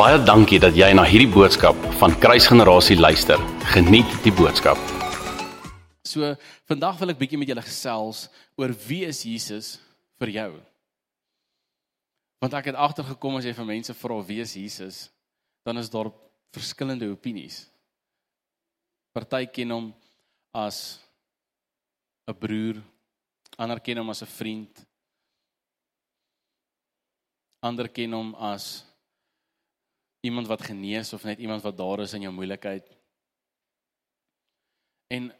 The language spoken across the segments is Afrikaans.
Baie dankie dat jy na hierdie boodskap van Kruisgenerasie luister. Geniet die boodskap. So vandag wil ek bietjie met julle gesels oor wie is Jesus vir jou? Want ek het agtergekom as jy van mense vra wie is Jesus, dan is daar verskillende opinies. Party ken hom as 'n broer, ander ken hom as 'n vriend. Ander ken hom as iemand wat genees of net iemand wat daar is in jou moeilikheid. En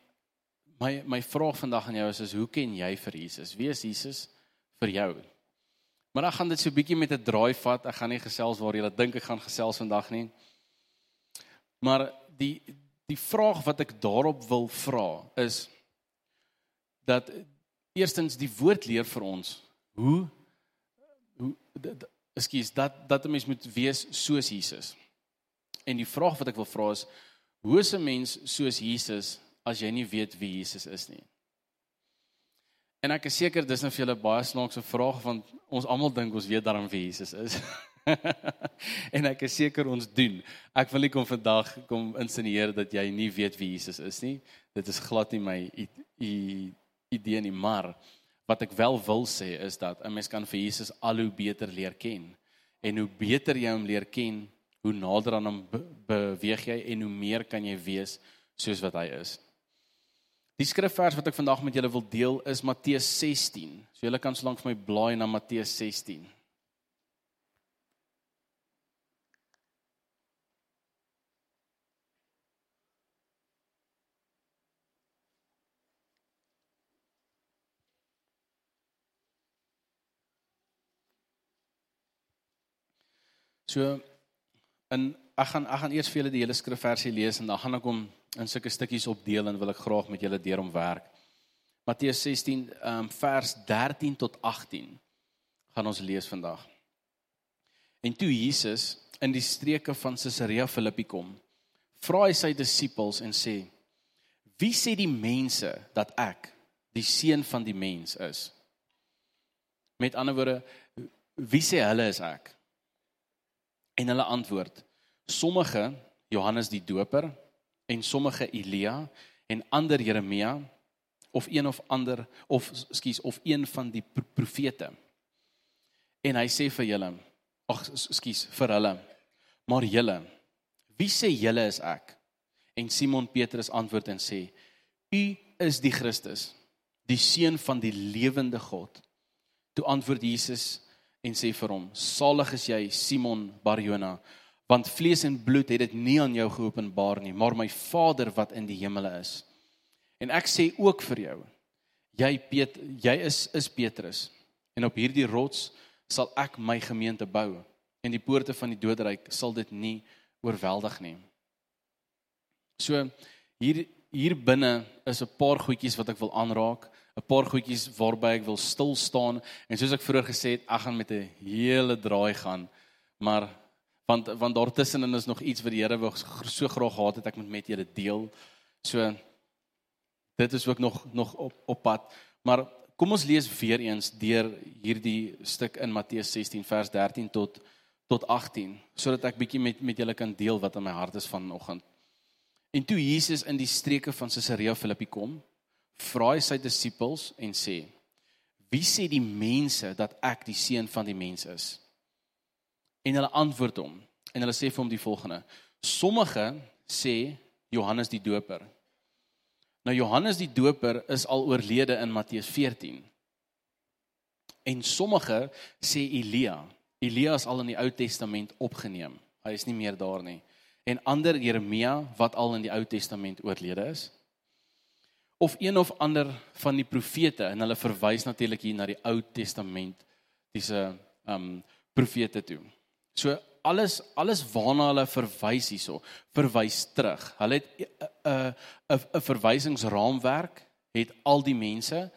my my vraag vandag aan jou is is hoe ken jy vir Jesus? Wie is Jesus vir jou? Maar ek gaan dit so bietjie met 'n draai vat. Ek gaan nie gesels waar jy dink ek gaan gesels vandag nie. Maar die die vraag wat ek daarop wil vra is dat eerstens die woord leer vir ons hoe hoe ekskuus dat dat 'n mens moet wees soos Jesus. En die vraag wat ek wil vra is hoe 'n mens soos Jesus as jy nie weet wie Jesus is nie? En ek is seker dis nou vir julle baie snaakse vraag want ons almal dink ons weet darm wie Jesus is. en ek is seker ons doen. Ek wil nie kom vandag kom insinieer dat jy nie weet wie Jesus is nie. Dit is glad nie my idee nie, maar wat ek wel wil sê is dat 'n mens kan vir Jesus al hoe beter leer ken. En hoe beter jy hom leer ken, hoe nader aan hom be beweeg jy en hoe meer kan jy wees soos wat hy is. Die skrifvers wat ek vandag met julle wil deel is Matteus 16. So julle kan solank vir my blaai na Matteus 16. So in ek gaan ek gaan eers vir julle die hele skrifversie lees en dan gaan ek hom in sulke stukkies opdeel en wil ek graag met julle deur om werk. Matteus 16 um, vers 13 tot 18 gaan ons lees vandag. En toe Jesus in die streke van Caesarea Philippi kom, vra hy sy disippels en sê: "Wie sê die mense dat ek, die seun van die mens is?" Met ander woorde, wie sê hulle is ek? En hulle antwoord: Sommige Johannes die Doper en sommige Elia en ander Jeremia of een of ander of skus of een van die profete. En hy sê vir julle: Ag skus vir hulle. Maar julle, wie sê julle is ek? En Simon Petrus antwoord en sê: U is die Christus, die seun van die lewende God. Toe antwoord Jesus: en sê vir hom: "Salig is jy, Simon Barjona, want vlees en bloed het dit nie aan jou geopenbaar nie, maar my Vader wat in die hemele is. En ek sê ook vir jou: Jy Piet, jy is is Petrus, en op hierdie rots sal ek my gemeente bou, en die poorte van die doodryk sal dit nie oorweldig nie." So hier hier binne is 'n paar goedjies wat ek wil aanraak. 'n paar goedjies waarby ek wil stil staan en soos ek vroeër gesê het, ek gaan met 'n hele draai gaan. Maar want want daartussenin is nog iets wat die Here wou so graag gehad het ek moet met julle deel. So dit is ook nog nog op op pad. Maar kom ons lees weer eens deur hierdie stuk in Matteus 16 vers 13 tot tot 18 sodat ek bietjie met met julle kan deel wat in my hart is vanoggend. En toe Jesus in die streke van Caesarea Philippi kom, vra hy sy disippels en sê: "Wie sê die mense dat ek die seun van die mens is?" En hulle antwoord hom en hulle sê vir hom die volgende: "Sommige sê Johannes die Doper." Nou Johannes die Doper is al oorlede in Matteus 14. En sommige sê Elia. Elia is al in die Ou Testament opgeneem. Hy is nie meer daar nie. En ander Jeremia wat al in die Ou Testament oorlede is of een of ander van die profete en hulle verwys natuurlik hier na die Ou Testament dis 'n um profete toe. So alles alles waarna hulle verwys hierso, verwys terug. Hulle het 'n 'n 'n verwysingsraamwerk het al die mense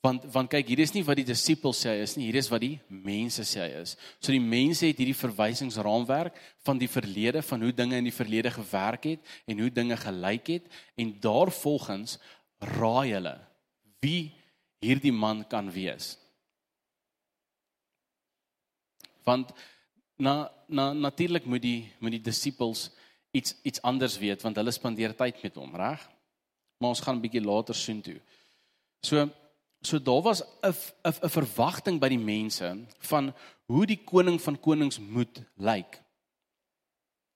want want kyk hier is nie wat die disippels sê is nie, hier is wat die mense sê is. So die mense het hierdie verwysingsraamwerk van die verlede van hoe dinge in die verlede gewerk het en hoe dinge gelyk het en daarvolgens raai hulle wie hierdie man kan wees. Want na na natuurlik moet die moet die disippels iets iets anders weet want hulle spandeer tyd met hom, reg? Maar ons gaan 'n bietjie later soontoe. So so daar was 'n 'n 'n verwagting by die mense van hoe die koning van konings moet lyk.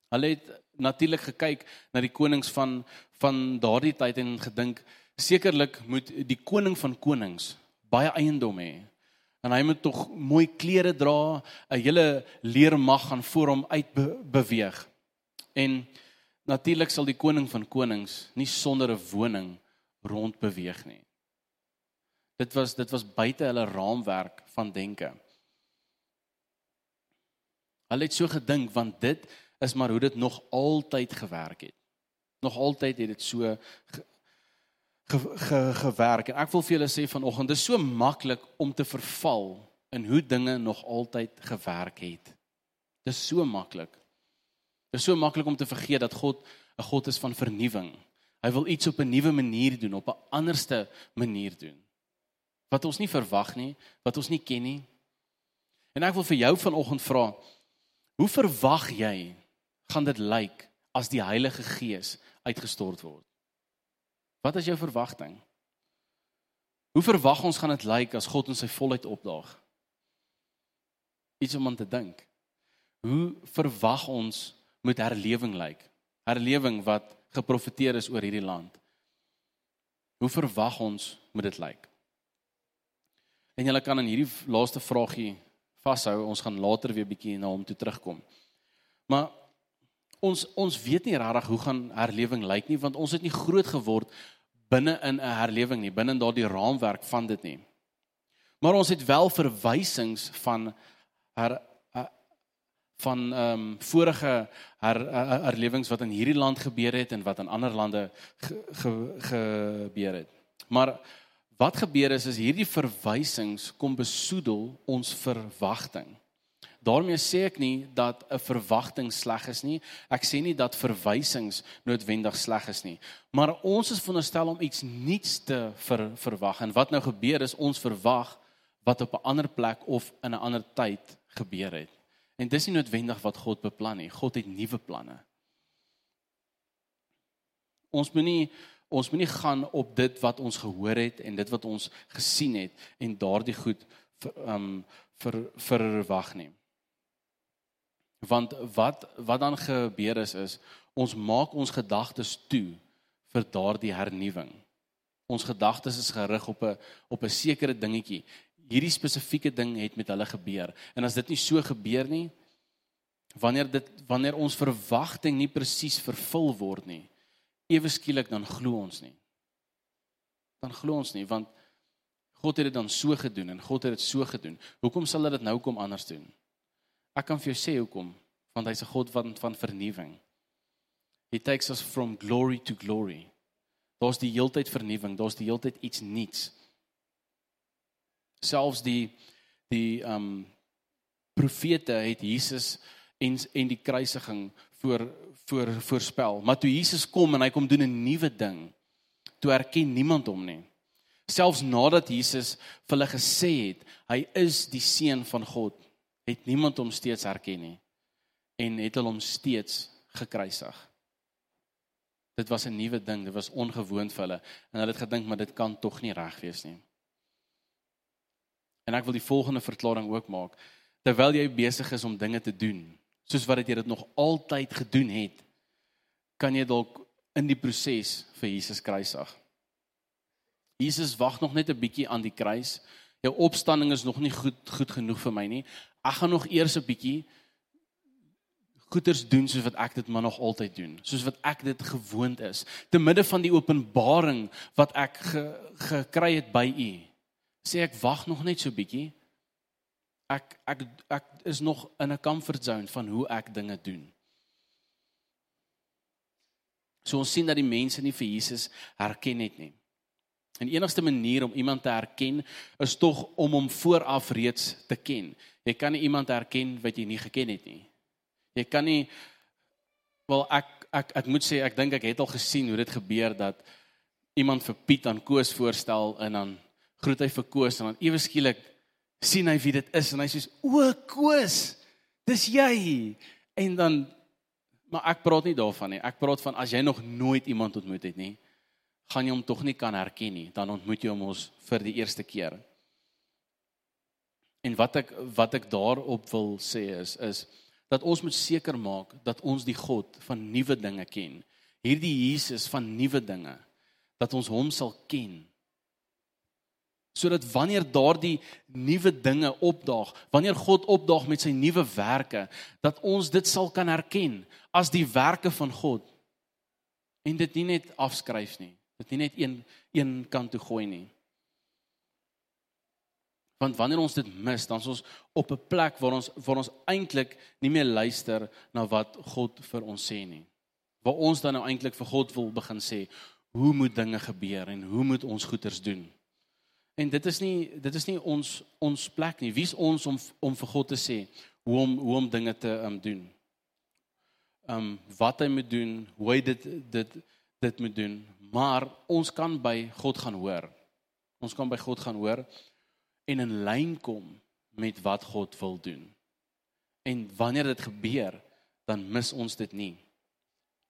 Hulle het natuurlik gekyk na die konings van van daardie tyd en gedink sekerlik moet die koning van konings baie eiendom hê. En hy moet tog mooi klere dra, 'n hele leermag gaan voor hom uit be. En natuurlik sal die koning van konings nie sonder 'n woning rond beweeg nie. Dit was dit was buite hulle raamwerk van denke. Hulle het so gedink want dit is maar hoe dit nog altyd gewerk het. Nog altyd het dit so ge, ge, ge, gewerk en ek wil vir julle sê vanoggend dis so maklik om te verval in hoe dinge nog altyd gewerk het. Dis so maklik. Dis so maklik om te vergeet dat God 'n God is van vernuwing. Hy wil iets op 'n nuwe manier doen, op 'n anderste manier doen. Wat ons nie verwag nie, wat ons nie ken nie. En ek wil vir jou vanoggend vra, hoe verwag jy gaan dit lyk as die Heilige Gees uitgestort word? Wat is jou verwagting? Hoe verwag ons gaan dit lyk as God in sy volheid opdaag? Iets om aan te dink. Hoe verwag ons moet herlewing lyk? Herlewing wat geprofeteer is oor hierdie land. Hoe verwag ons moet dit lyk? En jy kan in hierdie laaste vraagie vashou. Ons gaan later weer bietjie na hom toe terugkom. Maar ons ons weet nie regtig hoe gaan herlewing lyk nie want ons het nie groot geword binne in 'n herlewing nie, binne in daardie raamwerk van dit nie. Maar ons het wel verwysings van her van ehm um, vorige her, herlewings wat in hierdie land gebeur het en wat in ander lande ge, ge, gebeur het. Maar wat gebeur is is hierdie verwysings kom besoedel ons verwagting daarmee sê ek nie dat 'n verwagting sleg is nie. Ek sê nie dat verwysings noodwendig sleg is nie. Maar ons is veronderstel om iets nuuts te ver, verwag. En wat nou gebeur is ons verwag wat op 'n ander plek of in 'n ander tyd gebeur het. En dis nie noodwendig wat God beplan nie. God het nuwe planne. Ons moenie ons moenie gaan op dit wat ons gehoor het en dit wat ons gesien het en daardie goed ehm um, vir verwag nie. Want wat wat dan gebeur is is ons maak ons gedagtes toe vir daardie hernuwing. Ons gedagtes is gerig op 'n op 'n sekere dingetjie. Hierdie spesifieke ding het met hulle gebeur. En as dit nie so gebeur nie, wanneer dit wanneer ons verwagting nie presies vervul word nie, ewe skielik dan glo ons nie. Dan glo ons nie want God het dit dan so gedoen en God het dit so gedoen. Hoekom sal hy dit nou kom anders doen? Ek kan vir jou sê hoekom, want hy's 'n God van van vernuwing. He takes us from glory to glory. Daar's die heeltyd vernuwing, daar's die heeltyd iets nuuts. Selfs die die ehm um, profete het Jesus en en die kruisiging voor voor voorspel. Maar toe Jesus kom en hy kom doen 'n nuwe ding, toe erken niemand hom nie. Selfs nadat Jesus vir hulle gesê het hy is die seun van God, het niemand hom steeds herken nie en het hulle hom steeds gekruisig. Dit was 'n nuwe ding, dit was ongewoon vir hulle en hulle het gedink maar dit kan tog nie reg wees nie. En ek wil die volgende verklaring ook maak. Terwyl jy besig is om dinge te doen, soos wat jy dit nog altyd gedoen het, kan jy dalk in die proses vir Jesus kruisig. Jesus wag nog net 'n bietjie aan die kruis. Jou opstanding is nog nie goed goed genoeg vir my nie ek gaan nog eers 'n bietjie goeders doen soos wat ek dit maar nog altyd doen, soos wat ek dit gewoond is, te midde van die openbaring wat ek ge, gekry het by u. Sê ek wag nog net so bietjie. Ek ek ek is nog in 'n comfort zone van hoe ek dinge doen. So ons sien dat die mense nie vir Jesus herken het nie. En die enigste manier om iemand te herken is tog om hom vooraf reeds te ken. Jy kan nie iemand herken wat jy nie geken het nie. Jy kan nie wel ek ek ek moet sê ek dink ek het al gesien hoe dit gebeur dat iemand vir Piet aan Koos voorstel en dan groet hy vir Koos en dan ewe skielik sien hy wie dit is en hy sê o Koos Dis jy. En dan maar ek praat nie daarvan nie. Ek praat van as jy nog nooit iemand ontmoet het nie, gaan jy hom tog nie kan herken nie. Dan ontmoet jy hom ons vir die eerste keer. En wat ek wat ek daarop wil sê is is dat ons moet seker maak dat ons die God van nuwe dinge ken. Hierdie Jesus van nuwe dinge dat ons hom sal ken. Sodat wanneer daardie nuwe dinge opdaag, wanneer God opdaag met sy nuwe werke, dat ons dit sal kan herken as die werke van God. En dit nie net afskryf nie. Dit nie net een een kant toe gooi nie. Want wanneer ons dit mis, dan is ons op 'n plek waar ons waar ons eintlik nie meer luister na wat God vir ons sê nie. Waar ons dan nou eintlik vir God wil begin sê, hoe moet dinge gebeur en hoe moet ons goeders doen? En dit is nie dit is nie ons ons plek nie. Wie's ons om om vir God te sê hoe om hoe om dinge te um, doen? Ehm um, wat hy moet doen, hoe hy dit dit dit moet doen, maar ons kan by God gaan hoor. Ons kan by God gaan hoor en in lyn kom met wat God wil doen. En wanneer dit gebeur, dan mis ons dit nie.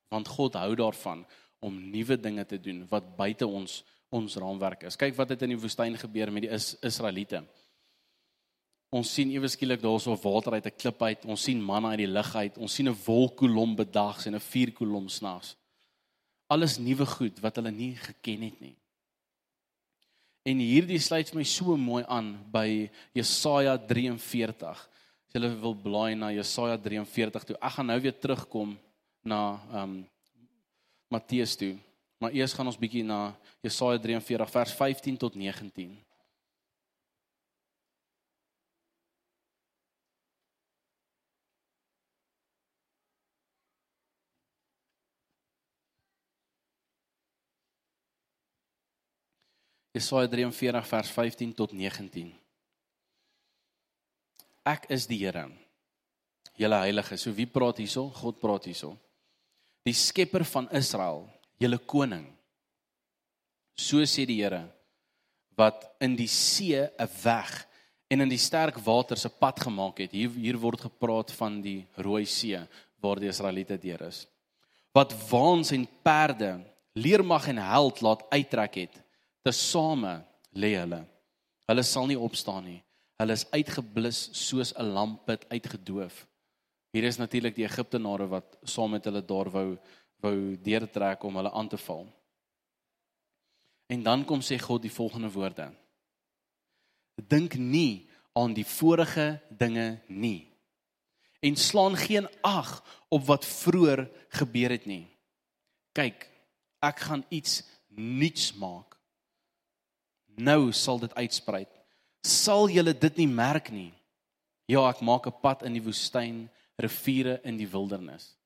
Want God hou daarvan om nuwe dinge te doen wat buite ons ons raamwerk is. Kyk wat het in die woestyn gebeur met die is, Israeliete. Ons sien ewe skielik daarso water uit 'n klip uit. Ons sien manna uit die lug uit. Ons sien 'n wolkkolom bedags en 'n vuurkolom snags. Alles nuwe goed wat hulle nie geken het nie. En hierdie sluit my so mooi aan by Jesaja 43. As jy wil blaai na Jesaja 43 toe. Ek gaan nou weer terugkom na ehm um, Matteus toe. Maar eers gaan ons bietjie na Jesaja 43 vers 15 tot 19. Jesaja 43 vers 15 tot 19. Ek is die Here. Julle heilige. So wie praat hierso? God praat hierso. Die skepper van Israel, julle koning. So sê die Here wat in die see 'n weg en in die sterk waters 'n pad gemaak het. Hier hier word gepraat van die Rooi See waar die Israeliete deur is. Wat waans en perde, leermag en held laat uittrek het tesame lê hulle. Hulle sal nie opstaan nie. Hulle is uitgeblus soos 'n lampet uitgedoof. Hier is natuurlik die Egiptenare wat saam met hulle daar wou wou deurtrek om hulle aan te val. En dan kom sê God die volgende woorde. Dink nie aan die vorige dinge nie. En slaan geen ag op wat vroeër gebeur het nie. Kyk, ek gaan iets nuuts maak nou sal dit uitsprei. Sal julle dit nie merk nie? Ja, ek maak 'n pad in die woestyn, riviere in die wildernis.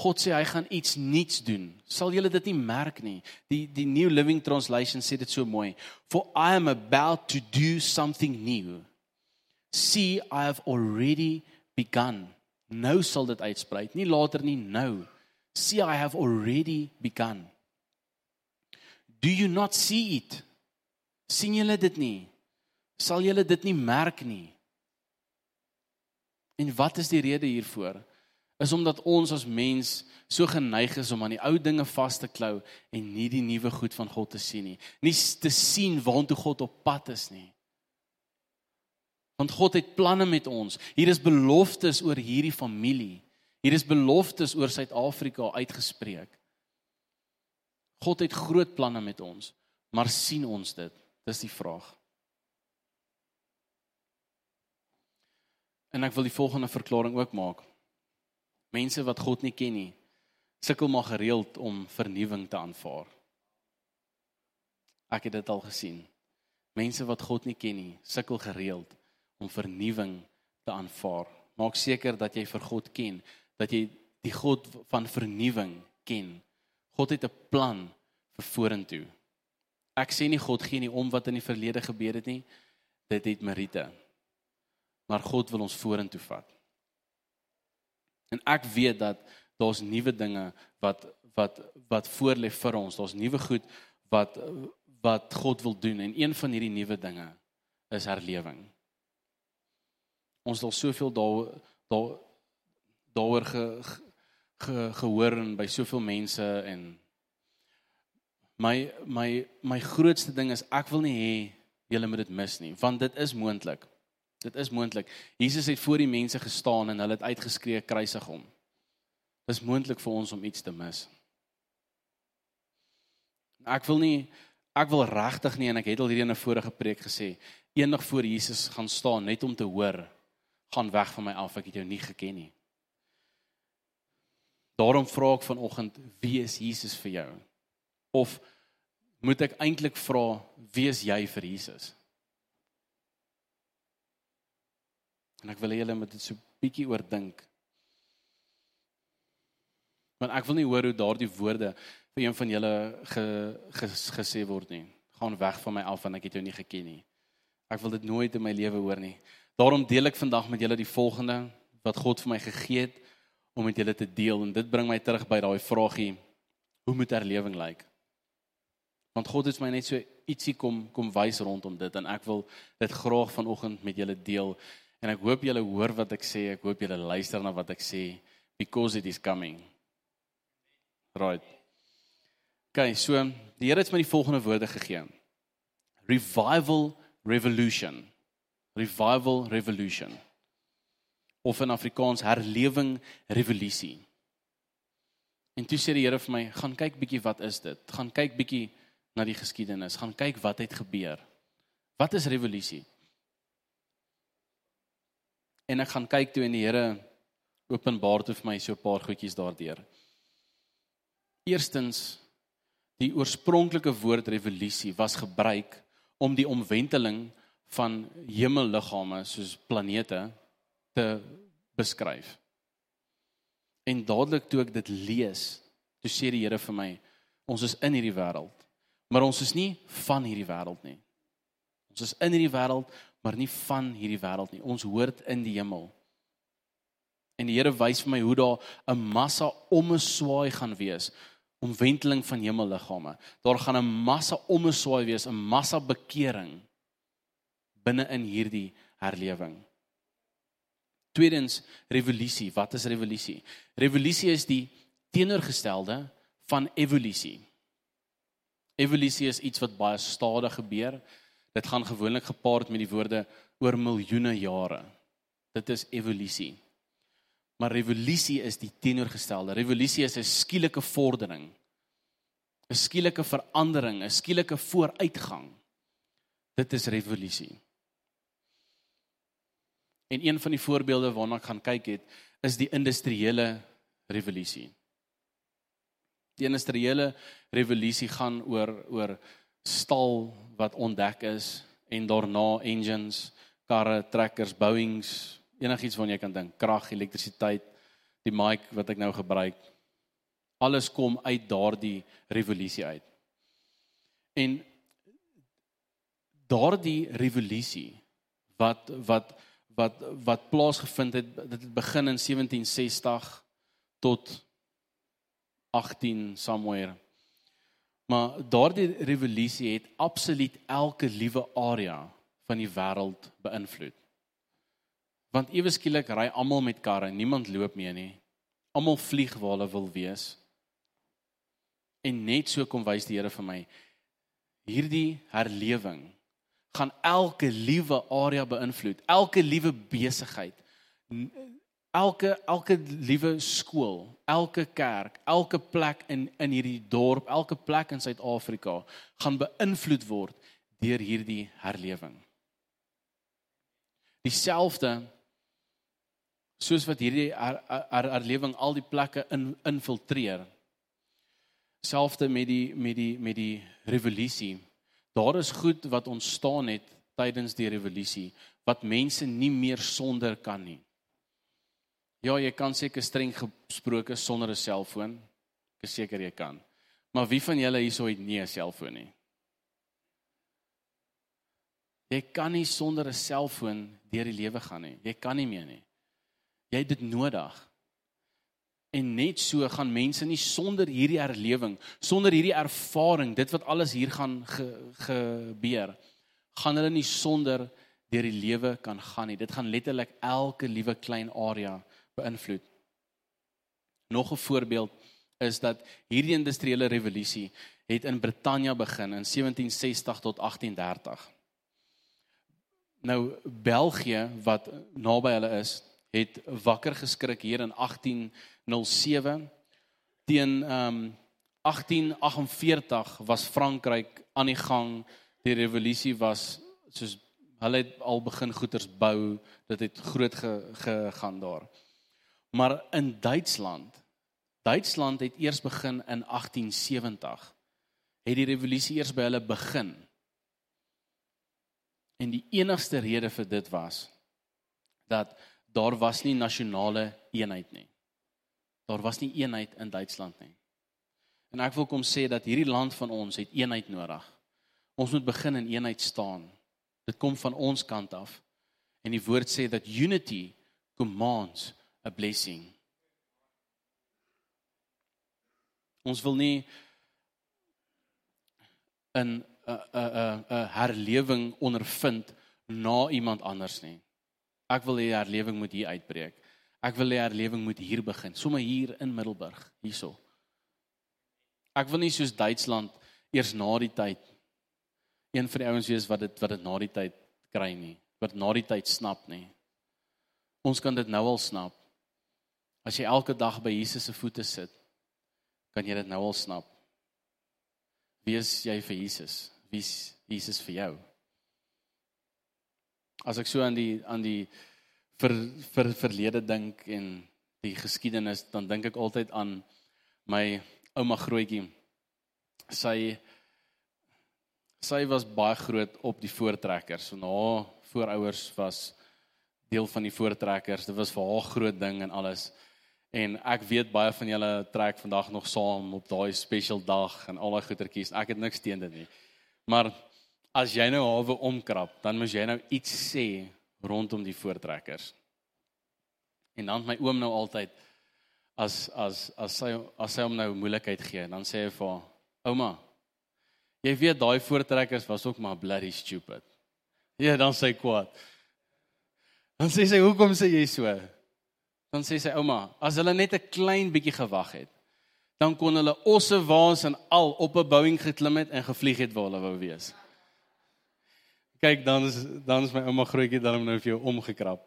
God sê hy gaan iets nuuts doen. Sal julle dit nie merk nie? Die die New Living Translation sê dit so mooi. For I am about to do something new. See, I have already begun. Nou sal dit uitsprei, nie later nie, nou. See, I have already begun. Do you not see it? Sien julle dit nie? Sal julle dit nie merk nie? En wat is die rede hiervoor? Is omdat ons as mens so geneig is om aan die ou dinge vas te klou en nie die nuwe goed van God te sien nie. Nie te sien waartoe God op pad is nie. Want God het planne met ons. Hier is beloftes oor hierdie familie. Hier is beloftes oor Suid-Afrika uitgespreek. God het groot planne met ons, maar sien ons dit? Dis die vraag. En ek wil die volgende verklaring ook maak. Mense wat God nie ken nie, sukkel maar gereeld om vernuwing te aanvaar. Ek het dit al gesien. Mense wat God nie ken nie, sukkel gereeld om vernuwing te aanvaar. Maak seker dat jy vir God ken, dat jy die God van vernuwing ken. God het 'n plan vir vorentoe. Ek sê nie God gee nie om wat in die verlede gebeur het nie. Dit het Marite. Maar God wil ons vorentoe vat. En ek weet dat daar's nuwe dinge wat wat wat voorlê vir ons. Daar's nuwe goed wat wat God wil doen en een van hierdie nuwe dinge is herlewing. Ons het al soveel daar daar daaroor ge, ge, gehoor en by soveel mense en my my my grootste ding is ek wil nie hê julle moet dit mis nie want dit is moontlik. Dit is moontlik. Jesus het voor die mense gestaan en hulle het uitgeskree kruisig hom. Dis moontlik vir ons om iets te mis. Ek wil nie ek wil regtig nie en ek het al hierdie in 'n vorige preek gesê, eendag voor Jesus gaan staan net om te hoor, gaan weg van my af, ek het jou nie geken nie. Daarom vra ek vanoggend, wie is Jesus vir jou? Of moet ek eintlik vra, wie is jy vir Jesus? En ek wil julle moet dit so bietjie oordink. Want ek wil nie hoor hoe daardie woorde vir een van julle ge, ge, gesê word nie. Gaan weg van my af want ek het jou nie geken nie. Ek wil dit nooit in my lewe hoor nie. Daarom deel ek vandag met julle die volgende wat God vir my gegee het om met julle te deel en dit bring my terug by daai vraagie hoe moet herlewing lyk? Want God het my net so ietsie kom kom wys rondom dit en ek wil dit graag vanoggend met julle deel en ek hoop julle hoor wat ek sê, ek hoop julle luister na wat ek sê because it is coming. Right. Okay, so die Here het my die volgende woorde gegee. Revival revolution. Revival revolution. Of in Afrikaans herlewing revolusie. En toe sê die Here vir my, gaan kyk bietjie wat is dit? Gaan kyk bietjie na die geskiedenis. Gaan kyk wat het gebeur. Wat is revolusie? En ek gaan kyk toe en die Here openbaar toe vir my so 'n paar goedjies daardeur. Eerstens die oorspronklike woord revolusie was gebruik om die omwenteling van hemelliggame soos planete te beskryf. En dadelik toe ek dit lees, toe sê die Here vir my, ons is in hierdie wêreld, maar ons is nie van hierdie wêreld nie. Ons is in hierdie wêreld, maar nie van hierdie wêreld nie. Ons hoort in die hemel. En die Here wys vir my hoe daar 'n massa omeswaai gaan wees omwenteling van hemelliggame. Daar gaan 'n massa omeswaai wees, 'n massa bekering binne in hierdie herlewing. Tweedens, revolusie. Wat is revolusie? Revolusie is die teenoorgestelde van evolusie. Evolusie is iets wat baie stadig gebeur. Dit gaan gewoonlik gepaard met die woorde oor miljoene jare. Dit is evolusie. Maar revolusie is die teenoorgestelde. Revolusie is 'n skielike vordering. 'n Skielike verandering, 'n skielike vooruitgang. Dit is revolusie. En een van die voorbeelde waarna ek gaan kyk het, is die industriële revolusie. Die industriële revolusie gaan oor oor staal wat ontdek is en daarna engines, karre, trekkers, Boeings, enigiets waarna jy kan dink, krag, elektrisiteit, die mic wat ek nou gebruik. Alles kom uit daardie revolusie uit. En daardie revolusie wat wat wat wat plaasgevind het, dit het begin in 1760 tot 18 somewhere. Maar daardie revolusie het absoluut elke liewe area van die wêreld beïnvloed. Want ewe skielik ry almal met karre, niemand loop meer nie. Almal vlieg waar hulle wil wees. En net so kom wys die Here vir my hierdie herlewing gaan elke liewe area beïnvloed, elke liewe besigheid, elke elke liewe skool, elke kerk, elke plek in in hierdie dorp, elke plek in Suid-Afrika gaan beïnvloed word deur hierdie herlewing. Dieselfde soos wat hierdie herlewing al die plekke in infiltreer. Selfde met die met die met die revolusie. Daar is goed wat ontstaan het tydens die revolusie wat mense nie meer sonder kan nie. Ja, jy kan seker streng gesproke sonder 'n selfoon. Ek is seker jy kan. Maar wie van julle hierso het nie 'n selfoon nie? Jy kan nie sonder 'n selfoon deur die lewe gaan nie. Jy kan nie meer nie. Jy het dit nodig. En net so gaan mense nie sonder hierdie erlewing, sonder hierdie ervaring, dit wat alles hier gaan ge, gebeur, gaan hulle nie sonder deur die lewe kan gaan nie. Dit gaan letterlik elke liewe klein area beïnvloed. Nog 'n voorbeeld is dat hierdie industriële revolusie het in Brittanje begin in 1760 tot 1830. Nou België wat naby hulle is, het wakker geskrik hier in 1807 teen ehm um, 1848 was Frankryk aan die gang. Die revolusie was soos hulle het al begin goederes bou. Dit het groot gegaan ge, daar. Maar in Duitsland Duitsland het eers begin in 1870. Het die revolusie eers by hulle begin. En die enigste rede vir dit was dat daar was nie nasionale eenheid nie. Daar was nie eenheid in Duitsland nie. En ek wil kom sê dat hierdie land van ons het eenheid nodig. Ons moet begin in eenheid staan. Dit kom van ons kant af. En die woord sê dat unity commands a blessing. Ons wil nie in 'n 'n 'n herlewing ondervind na iemand anders nie. Ek wil hê herlewing moet hier uitbreek. Ek wil hê herlewing moet hier begin, sommer hier in Middelburg, hierso. Ek wil nie soos Duitsland eers na die tyd een van die ouens wees wat dit wat dit na die tyd kry nie, wat na die tyd snap nie. Ons kan dit nou al snap. As jy elke dag by Jesus se voete sit, kan jy dit nou al snap. Wie is jy vir Jesus? Wie is Jesus vir jou? As ek so aan die aan die vir vir verlede dink en die geskiedenis, dan dink ek altyd aan my ouma grootjie. Sy sy was baie groot op die voortrekkers. So haar voorouers was deel van die voortrekkers. Dit was vir haar groot ding en alles. En ek weet baie van julle trek vandag nog saam op daai special dag en al daai goetertjies. Ek het niks teen dit nie. Maar as jy nou hawe omkrap, dan moet jy nou iets sê rondom die voortrekkers. En dan my oom nou altyd as as as sy as sy hom nou moeilikheid gee, dan sê hy vir ouma, jy weet daai voortrekkers was ook maar bloody stupid. Ja, dan sê hy kwaad. Dan sê sy, "Hoekom sê jy so?" Dan sê sy ouma, as hulle net 'n klein bietjie gewag het, dan kon hulle osse waas en al op 'n Boeing geklim het en gevlieg het waar hulle wou wees. Kyk, dan is dan is my ouma grootjie dan nou vir jou omgekrap.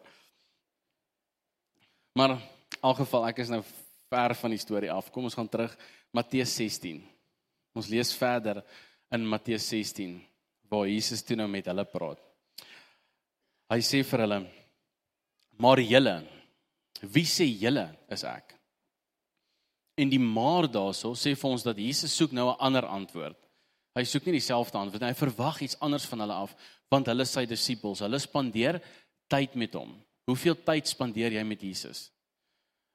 Maar in elk geval, ek is nou ver van die storie af. Kom ons gaan terug Matteus 16. Ons lees verder in Matteus 16 waar Jesus toe nou met hulle praat. Hy sê vir hulle: "Maar julle Wie sê julle is ek? En die maar daarso sê vir ons dat Jesus soek nou 'n ander antwoord. Hy soek nie dieselfde antwoord nie. Hy verwag iets anders van hulle af want hulle sy disippels. Hulle spandeer tyd met hom. Hoeveel tyd spandeer jy met Jesus?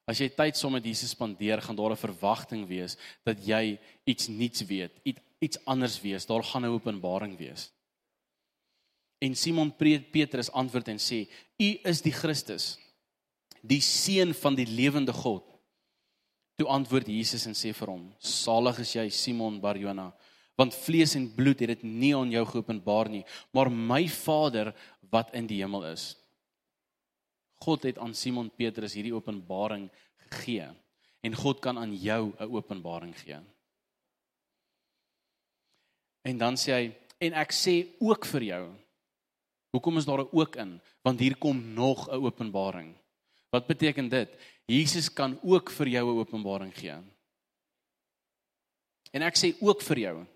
As jy tyd saam met Jesus spandeer, gaan daar 'n verwagting wees dat jy iets nuuts weet, iets anders wees. Daar gaan 'n openbaring wees. En Simon Petrus antwoord en sê: "U is die Christus." Die seun van die lewende God. Toe antwoord Jesus en sê vir hom: Salig is jy Simon Barjona, want vlees en bloed het dit nie aan jou geopenbaar nie, maar my Vader wat in die hemel is. God het aan Simon Petrus hierdie openbaring gegee en God kan aan jou 'n openbaring gee. En dan sê hy en ek sê ook vir jou. Hoekom is daar 'n ook in? Want hier kom nog 'n openbaring. Wat beteken dit? Jesus kan ook vir jou 'n openbaring gee. En ek sê ook vir jou.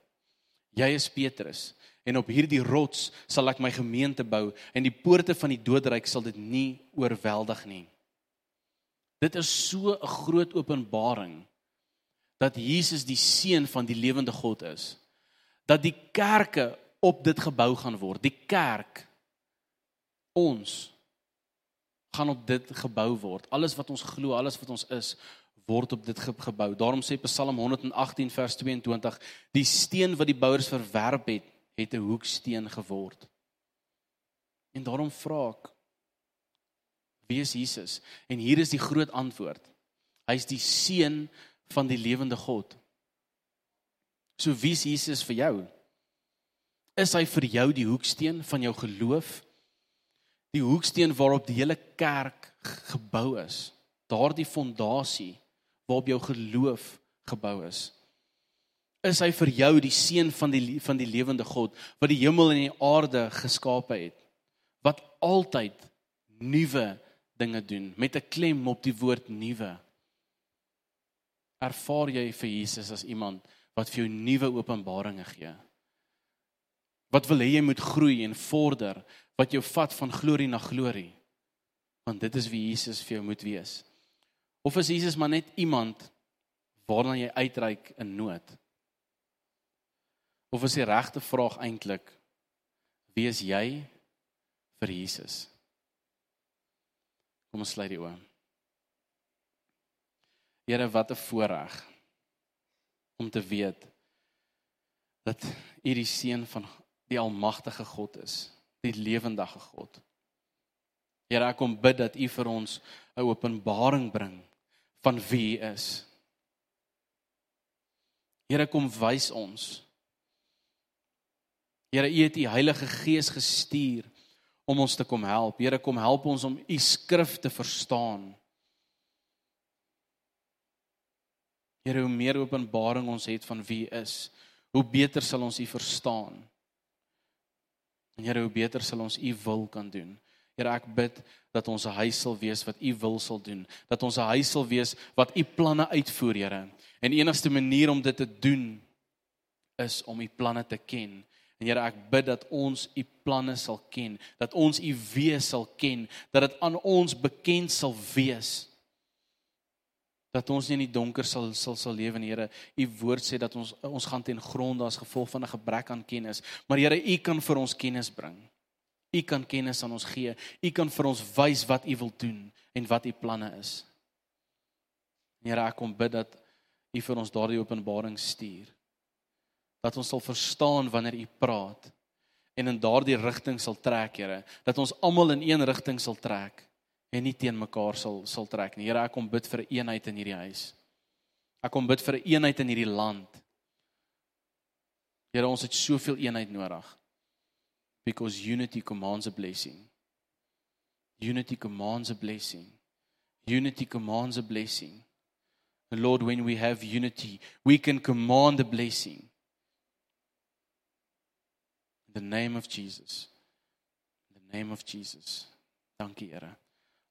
Jy is Petrus en op hierdie rots sal ek my gemeente bou en die poorte van die doodryk sal dit nie oorweldig nie. Dit is so 'n groot openbaring dat Jesus die seun van die lewende God is. Dat die kerke op dit gebou gaan word. Die kerk ons gaan op dit gebou word. Alles wat ons glo, alles wat ons is, word op dit gebou. Daarom sê Psalm 118 vers 22: Die steen wat die bouers verwerp het, het 'n hoeksteen geword. En daarom vra ek: Wie is Jesus? En hier is die groot antwoord. Hy is die seun van die lewende God. So wie is Jesus vir jou? Is hy vir jou die hoeksteen van jou geloof? Die hoeksteen waarop die hele kerk gebou is. Daardie fondasie waarop jou geloof gebou is. Is hy vir jou die seun van die van die lewende God wat die hemel en die aarde geskape het? Wat altyd nuwe dinge doen met 'n klem op die woord nuwe. Ervaar jy vir Jesus as iemand wat vir jou nuwe openbaringe gee? Wat wil hê jy moet groei en vorder wat jou vat van glorie na glorie? Want dit is wie Jesus vir jou moet wees. Of is Jesus maar net iemand waarna jy uitreik in nood? Of is die regte vraag eintlik wie is jy vir Jesus? Kom ons sluit die oë. Here, wat 'n voorreg om te weet dat U die seun van die almagtige God is, die lewendige God. Here, ek kom bid dat U vir ons 'n openbaring bring van wie U is. Here, kom wys ons. Here, U het U Heilige Gees gestuur om ons te kom help. Here kom help ons om u skrif te verstaan. Here hoe meer openbaring ons het van wie u is, hoe beter sal ons u verstaan. En Here hoe beter sal ons u wil kan doen. Here ek bid dat ons 'n huis sal wees wat u wil sal doen, dat ons 'n huis sal wees wat u planne uitvoer, Here. En enigste manier om dit te doen is om u planne te ken En Here, ek bid dat ons u planne sal ken, dat ons u wees sal ken, dat dit aan ons bekend sal wees. Dat ons nie in die donker sal sal sal lewe nie, Here. U woord sê dat ons ons gaan ten gronde as gevolg van 'n gebrek aan kennis. Maar Here, u kan vir ons kennis bring. U kan kennis aan ons gee. U kan vir ons wys wat u wil doen en wat u planne is. Here, ek kom bid dat u vir ons daardie openbaring stuur dat ons sal verstaan wanneer u praat en in daardie rigting sal trek, Here, dat ons almal in een rigting sal trek en nie teen mekaar sal sal trek nie. Here, ek kom bid vir eenheid in hierdie huis. Ek kom bid vir eenheid in hierdie land. Here, ons het soveel eenheid nodig. Because unity commands a blessing. Unity commands a blessing. Unity commands a blessing. And Lord, when we have unity, we can command a blessing. In the name of Jesus. In the name of Jesus. Dankie Here.